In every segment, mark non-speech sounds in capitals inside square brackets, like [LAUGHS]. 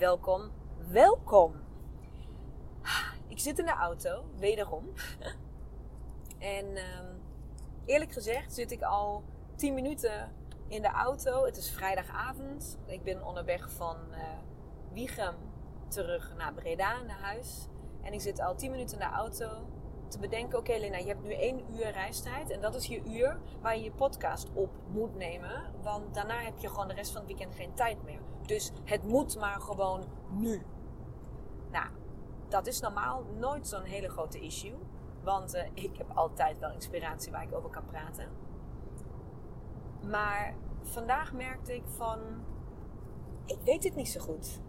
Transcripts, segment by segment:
welkom, welkom. Ik zit in de auto, wederom. En ehm, eerlijk gezegd zit ik al 10 minuten in de auto. Het is vrijdagavond. Ik ben onderweg van uh, Wiegem terug naar Breda, naar huis. En ik zit al 10 minuten in de auto te bedenken: oké, Lena, je hebt nu één uur reistijd. En dat is je uur waar je je podcast op moet nemen. Want daarna heb je gewoon de rest van het weekend geen tijd meer. Dus het moet maar gewoon nu. Nou, dat is normaal nooit zo'n hele grote issue. Want uh, ik heb altijd wel inspiratie waar ik over kan praten. Maar vandaag merkte ik van, ik weet het niet zo goed.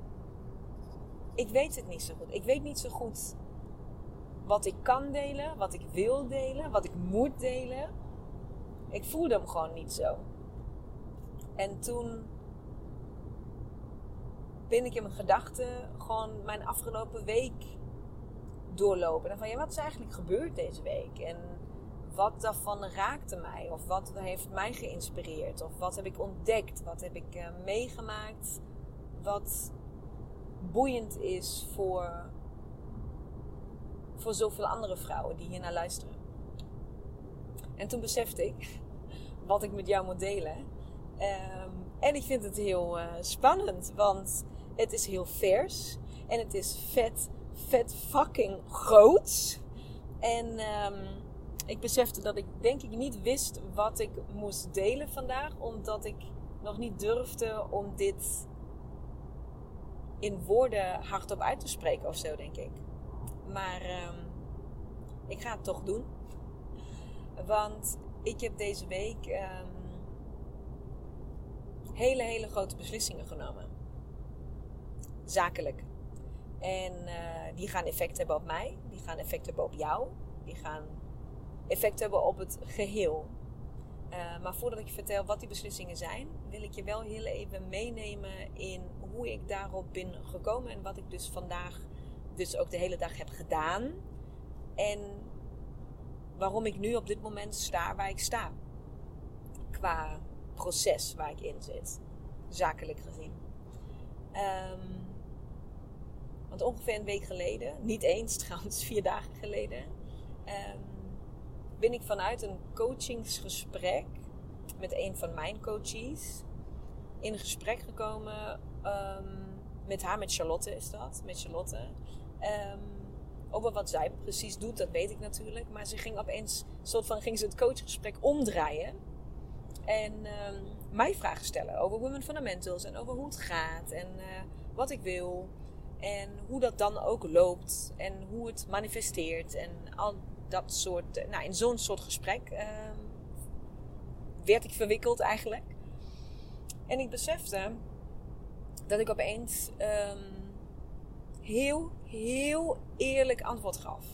Ik weet het niet zo goed. Ik weet niet zo goed wat ik kan delen, wat ik wil delen, wat ik moet delen. Ik voelde hem gewoon niet zo. En toen ben ik in mijn gedachten gewoon mijn afgelopen week doorlopen. En van ja, wat is eigenlijk gebeurd deze week? En wat daarvan raakte mij? Of wat heeft mij geïnspireerd? Of wat heb ik ontdekt? Wat heb ik uh, meegemaakt? Wat boeiend is voor, voor zoveel andere vrouwen die hier naar luisteren. En toen besefte ik [LAUGHS] wat ik met jou moet delen. Um, en ik vind het heel uh, spannend, want het is heel vers. En het is vet, vet fucking groot. En um, ik besefte dat ik denk ik niet wist wat ik moest delen vandaag. Omdat ik nog niet durfde om dit in woorden hardop uit te spreken of zo, denk ik. Maar um, ik ga het toch doen. Want ik heb deze week um, hele, hele grote beslissingen genomen. Zakelijk. En uh, die gaan effect hebben op mij. Die gaan effect hebben op jou. Die gaan effect hebben op het geheel. Uh, maar voordat ik je vertel wat die beslissingen zijn, wil ik je wel heel even meenemen in hoe ik daarop ben gekomen en wat ik dus vandaag, dus ook de hele dag heb gedaan. En waarom ik nu op dit moment sta waar ik sta. Qua proces waar ik in zit, zakelijk gezien. Um, want ongeveer een week geleden, niet eens [LAUGHS] trouwens, vier dagen geleden, um, ben ik vanuit een coachingsgesprek met een van mijn coaches in gesprek gekomen um, met haar, met Charlotte is dat, met Charlotte. Um, over wat zij precies doet, dat weet ik natuurlijk. Maar ze ging opeens, soort van, ging ze het coachgesprek omdraaien. En mij vragen stellen over Women Fundamentals en over hoe het gaat en uh, wat ik wil. En hoe dat dan ook loopt en hoe het manifesteert en al dat soort, eh, nou, in zo'n soort gesprek uh, werd ik verwikkeld eigenlijk. En ik besefte dat ik opeens um, heel, heel eerlijk antwoord gaf.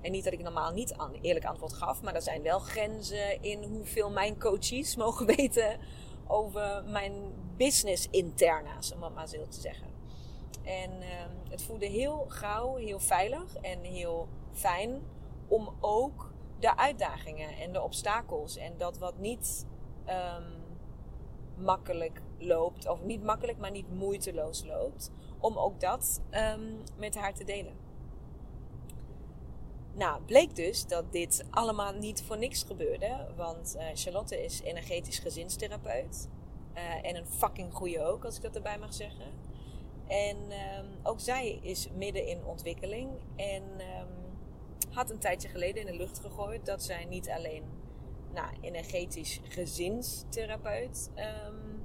En niet dat ik normaal niet eerlijk antwoord gaf, maar er zijn wel grenzen in hoeveel mijn coaches [LAUGHS] mogen weten over mijn business interna's, om het maar zo te zeggen. En uh, het voelde heel gauw, heel veilig en heel fijn om ook de uitdagingen en de obstakels en dat wat niet um, makkelijk loopt, of niet makkelijk, maar niet moeiteloos loopt, om ook dat um, met haar te delen. Nou, bleek dus dat dit allemaal niet voor niks gebeurde, want uh, Charlotte is energetisch gezinstherapeut. Uh, en een fucking goeie ook, als ik dat erbij mag zeggen. En ehm, ook zij is midden in ontwikkeling. En ehm, had een tijdje geleden in de lucht gegooid dat zij niet alleen nou, energetisch gezinstherapeut um,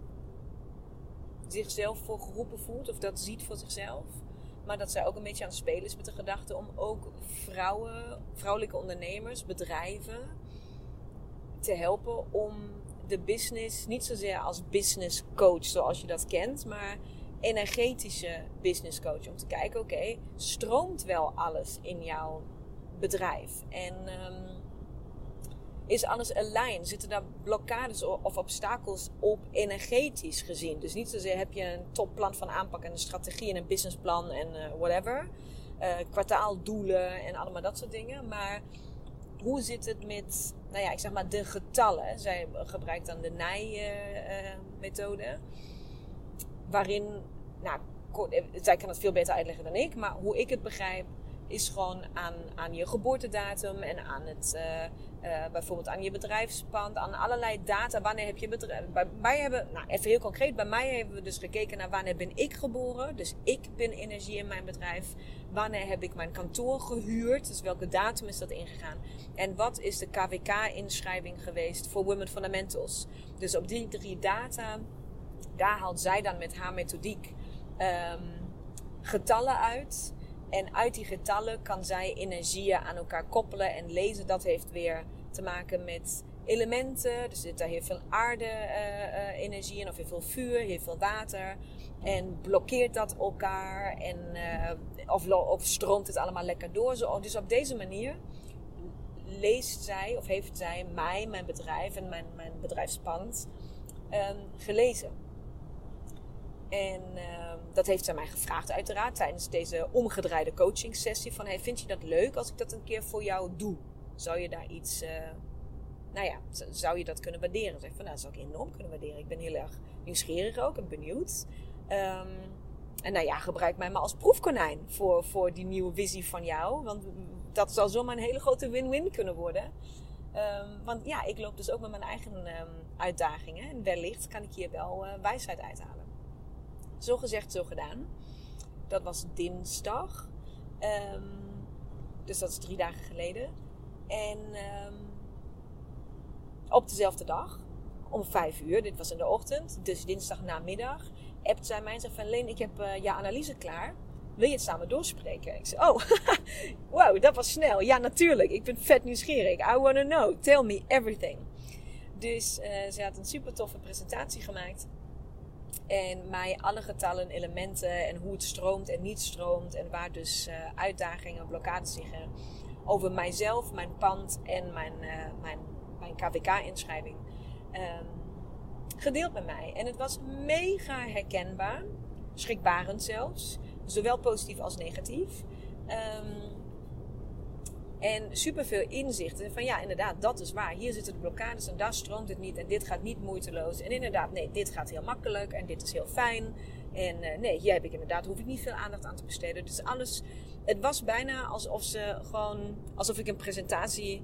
zichzelf voor geroepen voelt. Of dat ziet voor zichzelf. Maar dat zij ook een beetje aan het spelen is met de gedachte om ook vrouwen, vrouwelijke ondernemers, bedrijven te helpen om de business, niet zozeer als business coach zoals je dat kent, maar energetische business coach. Om te kijken, oké, stroomt wel alles in jouw bedrijf? En um, is alles aligned? Zitten daar blokkades of obstakels op energetisch gezien? Dus niet zozeer heb je een topplan van aanpak en een strategie en een businessplan en uh, whatever. Uh, kwartaaldoelen en allemaal dat soort dingen. Maar hoe zit het met, nou ja, ik zeg maar de getallen? Zij gebruikt dan de NIJ-methode. Uh, waarin, nou, zij kan het veel beter uitleggen dan ik. Maar hoe ik het begrijp, is gewoon aan, aan je geboortedatum en aan het, uh, uh, bijvoorbeeld aan je bedrijfspand, aan allerlei data. Wanneer heb je bedrijf? Bij mij hebben, nou even heel concreet, bij mij hebben we dus gekeken naar wanneer ben ik geboren. Dus ik ben energie in mijn bedrijf. Wanneer heb ik mijn kantoor gehuurd? Dus welke datum is dat ingegaan? En wat is de KWK-inschrijving geweest voor Women Fundamentals? Dus op die drie data, daar haalt zij dan met haar methodiek um, getallen uit. En uit die getallen kan zij energieën aan elkaar koppelen en lezen. Dat heeft weer te maken met elementen. Er zit daar heel veel aarde-energie uh, in, of heel veel vuur, heel veel water. En blokkeert dat elkaar? En, uh, of, stroomt het allemaal lekker door? Zo, dus op deze manier leest zij, of heeft zij mij, mijn bedrijf en mijn, mijn bedrijfspand um, gelezen. En uh, dat heeft zij mij gevraagd uiteraard tijdens deze omgedraaide coaching sessie. Van hey, vind je dat leuk als ik dat een keer voor jou doe? Zou je daar iets, uh, nou ja, zou je dat kunnen waarderen? Zeg van nou, dat zou ik enorm kunnen waarderen. Ik ben heel erg nieuwsgierig ook en benieuwd. Um, en nou ja, gebruik mij maar als proefkonijn voor, voor die nieuwe visie van jou. Want dat zal zomaar een hele grote win-win kunnen worden. Um, want ja, ik loop dus ook met mijn eigen uitdagingen. En wellicht kan ik hier wel uh, wijsheid uithalen. Zo gezegd, zo gedaan. Dat was dinsdag. Um, dus dat is drie dagen geleden. En um, op dezelfde dag, om vijf uur, dit was in de ochtend, dus dinsdag namiddag, appt zij mij en zegt van Leen, ik heb uh, je analyse klaar. Wil je het samen doorspreken? Ik zei, oh, [LAUGHS] wow, dat was snel. Ja, natuurlijk. Ik ben vet nieuwsgierig. I want to know. Tell me everything. Dus uh, ze had een super toffe presentatie gemaakt. En mij alle getallen, elementen en hoe het stroomt en niet stroomt. En waar dus uh, uitdagingen, blokkades liggen. Over mijzelf, mijn pand en mijn, uh, mijn, mijn KVK-inschrijving. Um, gedeeld met mij. En het was mega herkenbaar. Schrikbarend zelfs. Zowel positief als negatief. Um, en superveel inzichten van ja, inderdaad, dat is waar. Hier zitten de blokkades en daar stroomt het niet en dit gaat niet moeiteloos. En inderdaad, nee, dit gaat heel makkelijk en dit is heel fijn. En uh, nee, hier heb ik inderdaad, hoef ik niet veel aandacht aan te besteden. Dus alles, het was bijna alsof ze gewoon, alsof ik een presentatie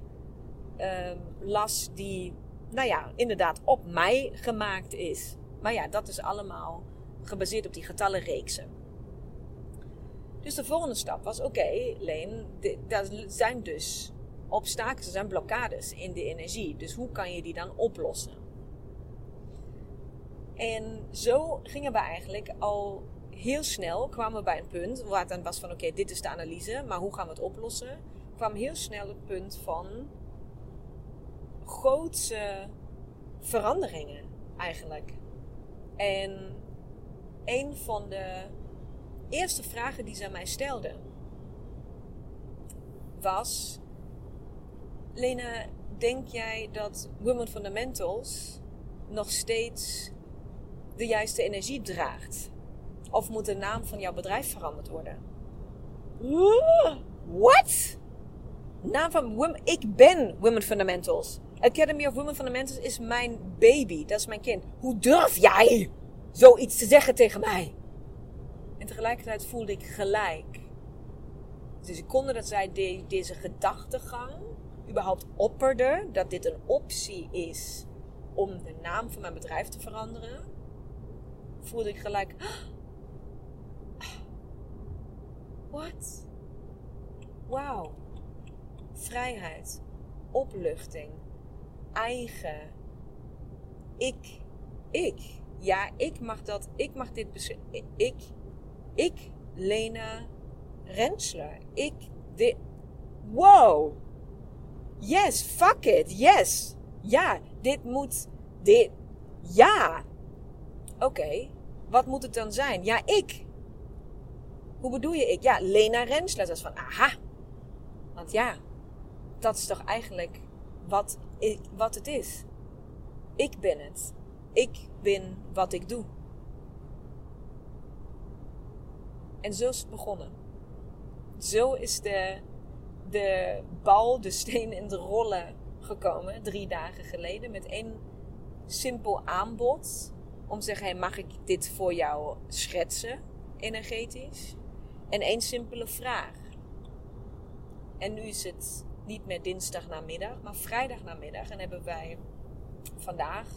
uh, las die, nou ja, inderdaad op mij gemaakt is. Maar ja, dat is allemaal gebaseerd op die getallenreeksen. Dus de volgende stap was: oké, okay, Leen, dat zijn dus obstakels, er zijn blokkades in de energie. Dus hoe kan je die dan oplossen? En zo gingen we eigenlijk al heel snel, kwamen we bij een punt waar het dan was van: oké, dit is de analyse, maar hoe gaan we het oplossen? kwam heel snel het punt van grootse veranderingen eigenlijk. En een van de eerste vragen die ze mij stelde was: Lena, denk jij dat Women Fundamentals nog steeds de juiste energie draagt? Of moet de naam van jouw bedrijf veranderd worden? What? Naam van Women. Ik ben Women Fundamentals. Academy of Women Fundamentals is mijn baby. Dat is mijn kind. Hoe durf jij zoiets te zeggen tegen mij? Tegelijkertijd voelde ik gelijk. Dus ik kon dat zij de, deze gedachtegang überhaupt opperde. Dat dit een optie is om de naam van mijn bedrijf te veranderen. Voelde ik gelijk. What? Wauw. Vrijheid. Opluchting. Eigen. Ik. Ik. Ja, ik mag dat. Ik mag dit beslissen. Ik. Ik. Lena Rensler. Ik. Dit. Wow. Yes, fuck it. Yes. Ja, dit moet. Dit. Ja. Oké. Wat moet het dan zijn? Ja, ik. Hoe bedoel je ik? Ja, Lena Rensler. Dat is van, aha. Want ja, dat is toch eigenlijk wat, ik, wat het is. Ik ben het. Ik ben wat ik doe. En zo is het begonnen. Zo is de, de bal, de steen in de rollen gekomen, drie dagen geleden, met één simpel aanbod. Om te zeggen, mag ik dit voor jou schetsen, energetisch? En één simpele vraag. En nu is het niet meer dinsdag namiddag, maar vrijdag namiddag. En hebben wij vandaag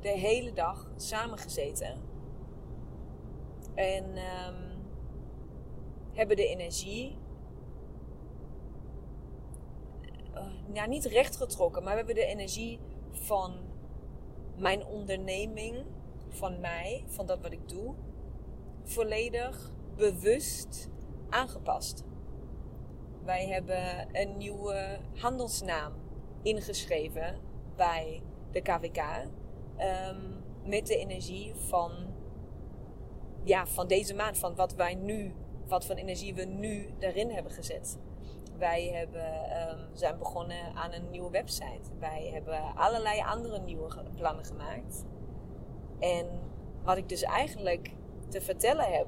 de hele dag samengezeten. En um, hebben de energie. Uh, ja, niet recht getrokken, maar we hebben de energie van mijn onderneming, van mij, van dat wat ik doe, volledig bewust aangepast. Wij hebben een nieuwe handelsnaam ingeschreven bij de KVK. Ehm, met de energie van, ja, van deze maand, van wat wij nu, wat voor energie we nu daarin hebben gezet. Wij hebben, um, zijn begonnen aan een nieuwe website. Wij hebben allerlei andere nieuwe plannen gemaakt. En wat ik dus eigenlijk te vertellen heb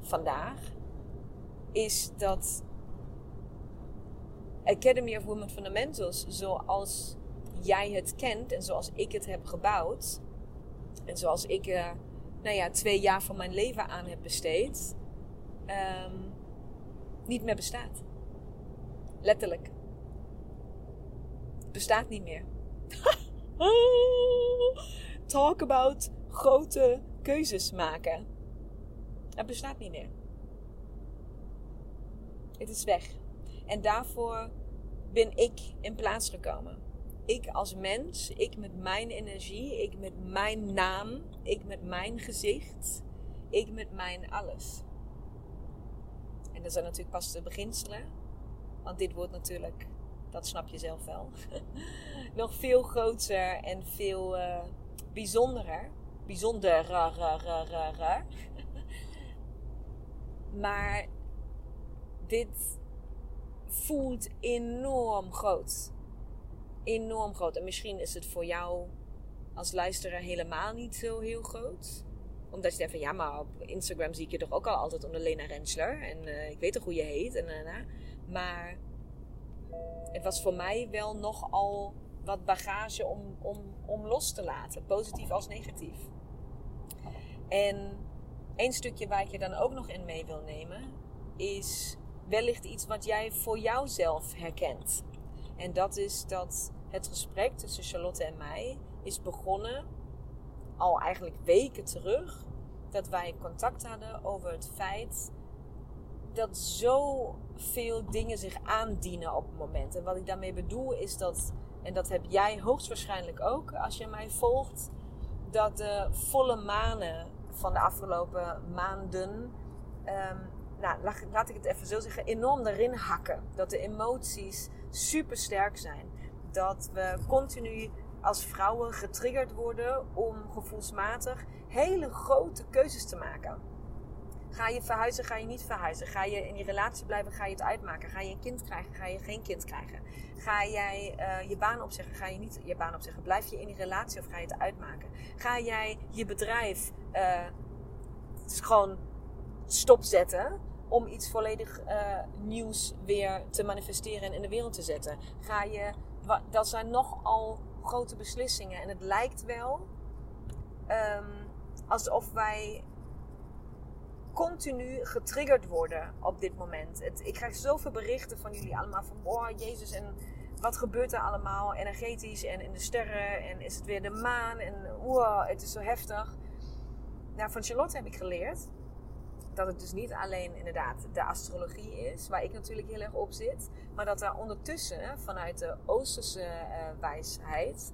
vandaag, is dat Academy of Women Fundamentals, zoals jij het kent en zoals ik het heb gebouwd, en zoals ik uh, nou ja, twee jaar van mijn leven aan heb besteed, um, niet meer bestaat. Letterlijk. Het bestaat niet meer. [LAUGHS] Talk about grote keuzes maken. Het bestaat niet meer. Het is weg. En daarvoor ben ik in plaats gekomen. Ik als mens, ik met mijn energie, ik met mijn naam, ik met mijn gezicht, ik met mijn alles. En dat zijn natuurlijk pas de beginselen. Want dit wordt natuurlijk, dat snap je zelf wel, [LAUGHS] nog veel groter en veel uh, bijzonderer. Bijzonderer. maar dit voelt enorm groot. Enorm groot. En misschien is het voor jou als luisteraar helemaal niet zo heel groot. Omdat je denkt van ja, maar op Instagram zie ik je toch ook al altijd onder Lena Rensler. En uh, ik weet toch hoe je heet. En, uh, maar het was voor mij wel nogal wat bagage om, om, om los te laten. Positief als negatief. En één stukje waar ik je dan ook nog in mee wil nemen is wellicht iets wat jij voor jouzelf herkent. En dat is dat het gesprek tussen Charlotte en mij is begonnen al eigenlijk weken terug. Dat wij contact hadden over het feit dat zoveel dingen zich aandienen op het moment. En wat ik daarmee bedoel is dat, en dat heb jij hoogstwaarschijnlijk ook als je mij volgt, dat de volle manen van de afgelopen maanden um, nou, laat ik het even zo zeggen, enorm erin hakken. Dat de emoties super sterk zijn. Dat we continu als vrouwen getriggerd worden om gevoelsmatig hele grote keuzes te maken. Ga je verhuizen, ga je niet verhuizen? Ga je in die relatie blijven, ga je het uitmaken? Ga je een kind krijgen, ga je geen kind krijgen? Ga jij uh, je baan opzeggen, ga je niet je baan opzeggen? Blijf je in die relatie of ga je het uitmaken? Ga jij je bedrijf uh, gewoon stopzetten om iets volledig uh, nieuws weer te manifesteren en in de wereld te zetten. Ga je, dat zijn nogal grote beslissingen. En het lijkt wel um, alsof wij continu getriggerd worden op dit moment. Het, ik krijg zoveel berichten van jullie allemaal van, oh Jezus, en wat gebeurt er allemaal energetisch en in de sterren en is het weer de maan en wow, het is zo heftig. Nou, van Charlotte heb ik geleerd dat het dus niet alleen inderdaad de astrologie is, waar ik natuurlijk heel erg op zit, maar dat daar ondertussen vanuit de Oosterse uh, wijsheid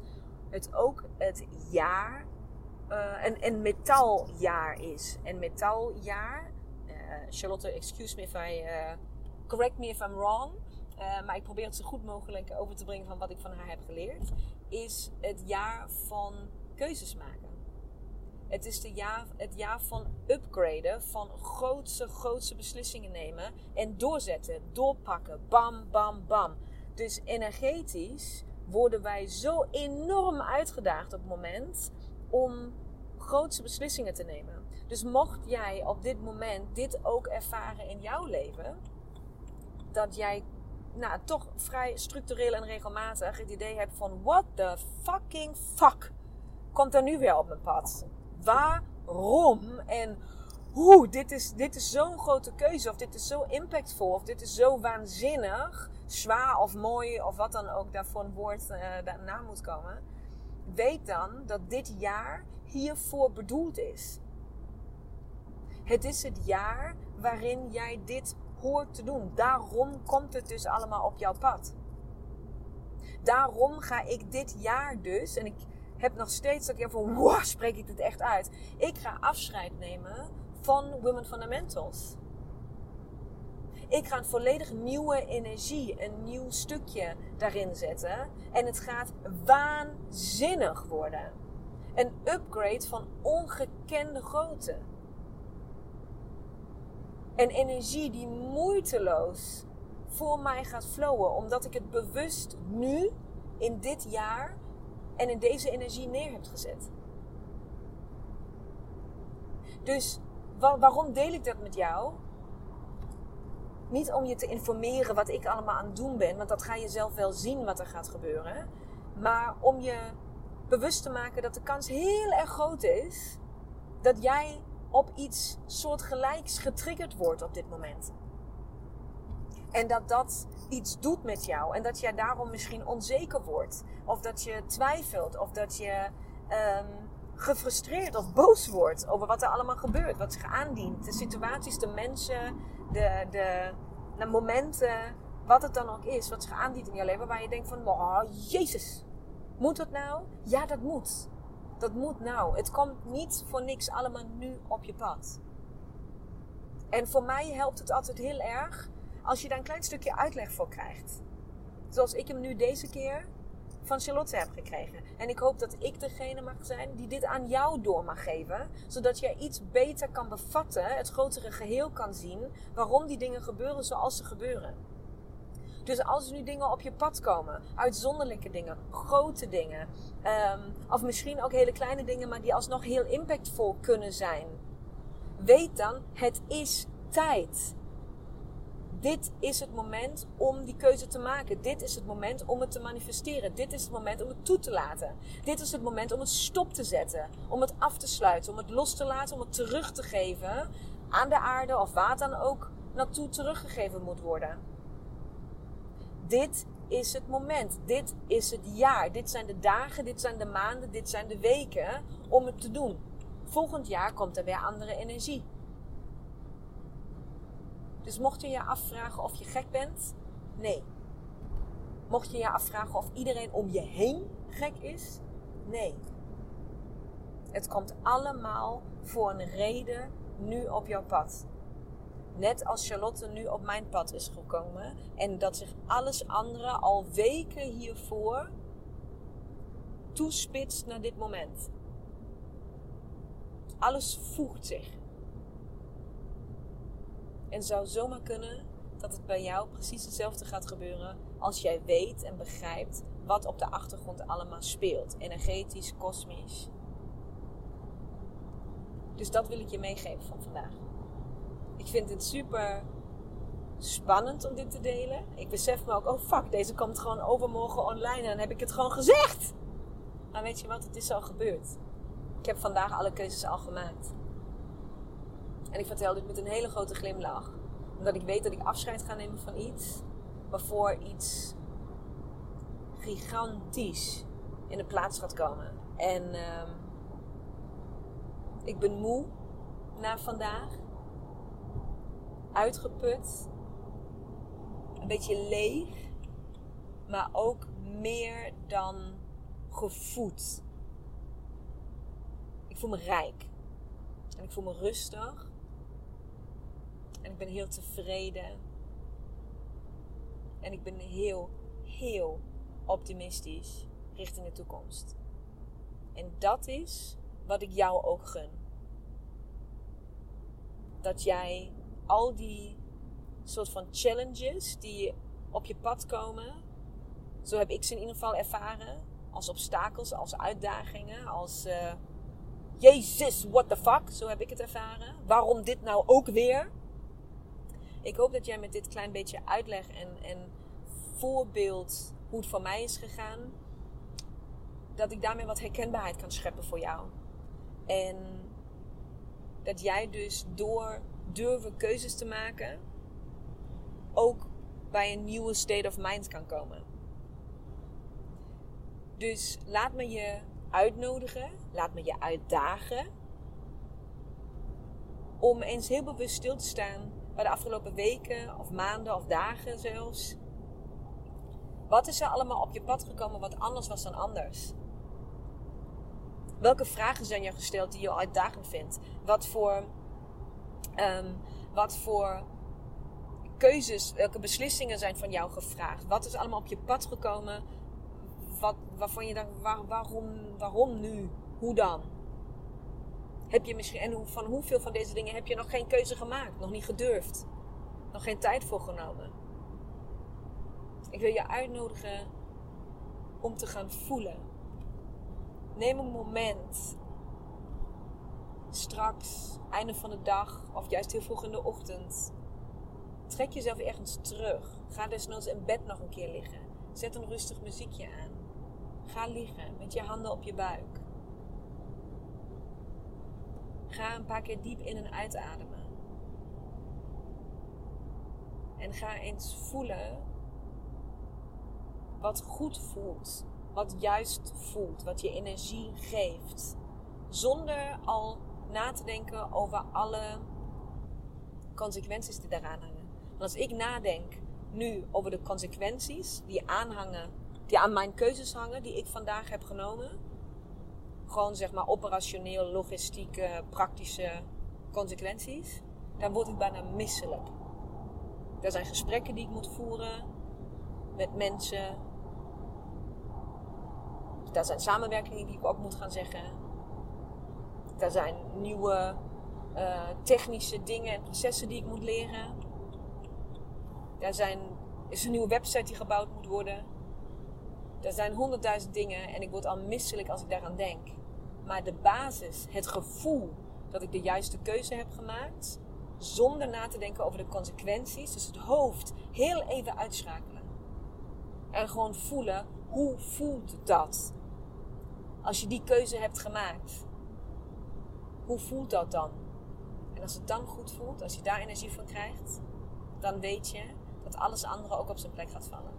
het ook het jaar, uh, een, een metaljaar is. Een metaljaar, uh, Charlotte, excuse me if I, correct me if I'm wrong, maar ik probeer het zo goed mogelijk over te brengen van wat ik van haar heb geleerd, is het jaar van keuzes maken. Het is de jaar, het jaar van upgraden, van grootse, grootse beslissingen nemen en doorzetten, doorpakken. Bam, bam, bam. Dus energetisch worden wij zo enorm uitgedaagd op het moment om grootse beslissingen te nemen. Dus mocht jij op dit moment dit ook ervaren in jouw leven, dat jij nou, toch vrij structureel en regelmatig het idee hebt van what the fucking fuck komt er nu weer op mijn pad? Waarom en hoe, dit is, dit is zo'n grote keuze, of dit is zo impactvol, of dit is zo waanzinnig, zwaar of mooi, of wat dan ook daarvoor een woord uh, daarna moet komen. Weet dan dat dit jaar hiervoor bedoeld is. Het is het jaar waarin jij dit hoort te doen. Daarom komt het dus allemaal op jouw pad. Daarom ga ik dit jaar dus, en ik heb nog steeds dat ik van, wow, spreek ik dit echt uit. Ik ga afscheid nemen van Women Fundamentals. Ik ga een volledig nieuwe energie, een nieuw stukje daarin zetten. En het gaat waanzinnig worden. Een upgrade van ongekende grootte. Een energie die moeiteloos voor mij gaat flowen, omdat ik het bewust nu, in dit jaar, en in deze energie neer hebt gezet. Dus waarom deel ik dat met jou? Niet om je te informeren wat ik allemaal aan het doen ben, want dat ga je zelf wel zien wat er gaat gebeuren. Maar om je bewust te maken dat de kans heel erg groot is dat jij op iets soortgelijks getriggerd wordt op dit moment. En dat dat iets doet met jou. En dat jij daarom misschien onzeker wordt. Of dat je twijfelt. Of dat je um, gefrustreerd of boos wordt over wat er allemaal gebeurt. Wat zich aandient. De situaties, de mensen, de, de, momenten. Wat het dan ook is. Wat zich aandient in jouw leven. Waar je denkt van, oh jezus. Moet dat nou? Ja, dat moet. Dat moet nou. Het komt niet voor niks allemaal nu op je pad. En voor mij helpt het altijd heel erg als je daar een klein stukje uitleg voor krijgt. Zoals ik hem nu deze keer van Charlotte heb gekregen. En ik hoop dat ik degene mag zijn die dit aan jou door mag geven. Zodat jij iets beter kan bevatten, het grotere geheel kan zien. Waarom die dingen gebeuren zoals ze gebeuren. Dus als er nu dingen op je pad komen, uitzonderlijke dingen, grote dingen, um, of misschien ook hele kleine dingen, maar die alsnog heel impactvol kunnen zijn, weet dan, het is tijd dit is het moment om die keuze te maken. Dit is het moment om het te manifesteren. Dit is het moment om het toe te laten. Dit is het moment om het stop te zetten. Om het af te sluiten. Om het los te laten. Om het terug te geven aan de aarde of waar dan ook naartoe teruggegeven moet worden. Dit is het moment. Dit is het jaar. Dit zijn de dagen, dit zijn de maanden, dit zijn de weken om het te doen. Volgend jaar komt er weer andere energie. Dus mocht je je afvragen of je gek bent, nee. Mocht je je afvragen of iedereen om je heen gek is, nee. Het komt allemaal voor een reden nu op jouw pad. Net als Charlotte nu op mijn pad is gekomen. En dat zich alles andere al weken hiervoor toespitst naar dit moment. Alles voegt zich. En zou zomaar kunnen dat het bij jou precies hetzelfde gaat gebeuren als jij weet en begrijpt wat op de achtergrond allemaal speelt. Energetisch, kosmisch. Dus dat wil ik je meegeven van vandaag. Ik vind het super spannend om dit te delen. Ik besef me ook, oh fuck, deze komt gewoon overmorgen online en dan heb ik het gewoon gezegd. Maar weet je wat, het is al gebeurd. Ik heb vandaag alle keuzes al gemaakt. En ik vertel dit met een hele grote glimlach. Omdat ik weet dat ik afscheid ga nemen van iets. Waarvoor iets gigantisch in de plaats gaat komen. En uh, ik ben moe na vandaag. uitgeput, een beetje leeg, maar ook meer dan gevoed. Ik voel me rijk en ik voel me rustig en ik ben heel tevreden en ik ben heel, heel optimistisch richting de toekomst. En dat is wat ik jou ook gun. Dat jij al die soort van challenges die op je pad komen, zo heb ik ze in ieder geval ervaren, als obstakels, als uitdagingen, als uh, Jezus, what the fuck, zo heb ik het ervaren. Waarom dit nou ook weer? Ik hoop dat jij met dit klein beetje uitleg en, en voorbeeld hoe het voor mij is gegaan, dat ik daarmee wat herkenbaarheid kan scheppen voor jou. En dat jij dus door durven keuzes te maken, ook bij een nieuwe state of mind kan komen. Dus laat me je uitnodigen, laat me je uitdagen om eens heel bewust stil te staan de afgelopen weken of maanden of dagen zelfs. Wat is er allemaal op je pad gekomen wat anders was dan anders? Welke vragen zijn je gesteld die je uitdagend vindt? Wat voor, um, wat voor keuzes, welke beslissingen zijn van jou gevraagd? Wat is allemaal op je pad gekomen wat, waarvan je denkt, waarom, waarom nu? Hoe dan? Heb je misschien, en van hoeveel van deze dingen heb je nog geen keuze gemaakt? Nog niet gedurfd? Nog geen tijd voor genomen? Ik wil je uitnodigen om te gaan voelen Neem een moment. Straks, einde van de dag of juist heel vroeg in de ochtend. Trek jezelf ergens terug. Ga desnoods in bed nog een keer liggen. Zet een rustig muziekje aan. Ga liggen met je handen op je buik. Ga een paar keer diep in en uitademen. En ga eens voelen wat goed voelt wat juist voelt, wat je energie geeft. Zonder al na te denken over alle consequenties die daaraan hangen. Want als ik nadenk nu over de consequenties die aanhangen, die aan mijn keuzes hangen, die ik vandaag heb genomen. Gewoon zeg maar operationeel, logistieke, praktische consequenties. Dan word ik bijna misselijk. Er zijn gesprekken die ik moet voeren met mensen, daar zijn samenwerkingen die ik ook moet gaan zeggen. Daar zijn nieuwe uh, technische dingen en processen die ik moet leren. Daar zijn, is een nieuwe website die gebouwd moet worden. Er zijn honderdduizend dingen en ik word al misselijk als ik daaraan denk. Maar de basis, het gevoel dat ik de juiste keuze heb gemaakt, zonder na te denken over de consequenties, dus het hoofd heel even uitschakelen. En gewoon voelen, hoe voelt dat? Als je die keuze hebt gemaakt, hoe voelt dat dan? En als het dan goed voelt, als je daar energie van krijgt, dan weet je dat alles andere ook op zijn plek gaat vallen.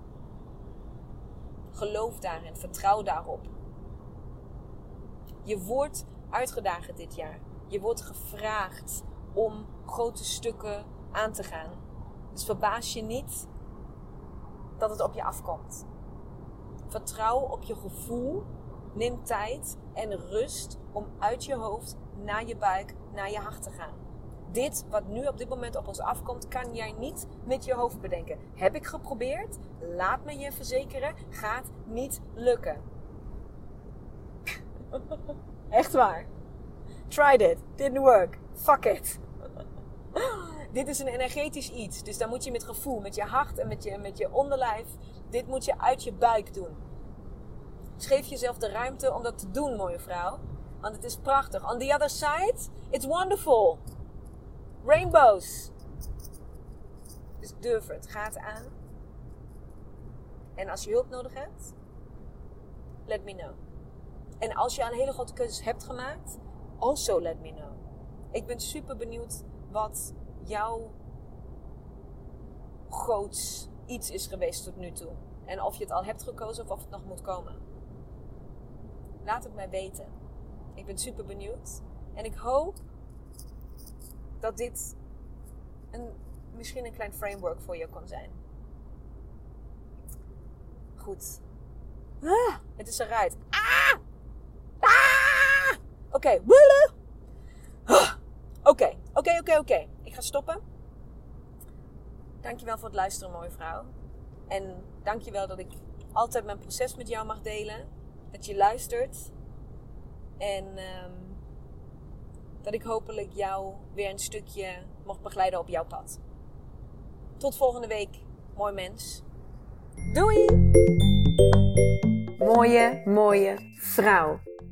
Geloof daarin, vertrouw daarop. Je wordt uitgedaagd dit jaar. Je wordt gevraagd om grote stukken aan te gaan. Dus verbaas je niet dat het op je afkomt. Vertrouw op je gevoel Neem tijd en rust om uit je hoofd naar je buik, naar je hart te gaan. Dit wat nu op dit moment op ons afkomt, kan jij niet met je hoofd bedenken. Heb ik geprobeerd? Laat me je verzekeren, gaat niet lukken. [LAUGHS] Echt waar. Tried it, didn't work. Fuck it. [LAUGHS] dit is een energetisch iets, dus dan moet je met gevoel, met je hart en met je, met je onderlijf, dit moet je uit je buik doen. Dus geef jezelf de ruimte om dat te doen, mooie vrouw. Want het is prachtig. On the other side, it's wonderful. Rainbows. Dus durf het. Ga het aan. En als je hulp nodig hebt, let me know. En als je een hele grote keuzes hebt gemaakt, also let me know. Ik ben super benieuwd wat jouw groots iets is geweest tot nu toe. En of je het al hebt gekozen of of het nog moet komen. Laat het mij weten. Ik ben super benieuwd. En ik hoop dat dit een misschien een klein framework voor je kan zijn. Goed. Ah, het is eruit. Ah! Oké! Oké, oké, oké, oké. Ik ga stoppen. Dankjewel voor het luisteren, mooie vrouw. En dankjewel dat ik altijd mijn proces met jou mag delen. Dat je luistert. En ehm, dat ik hopelijk jou weer een stukje mocht begeleiden op jouw pad. Tot volgende week, mooi mens. Doei! Mooie, mooie vrouw.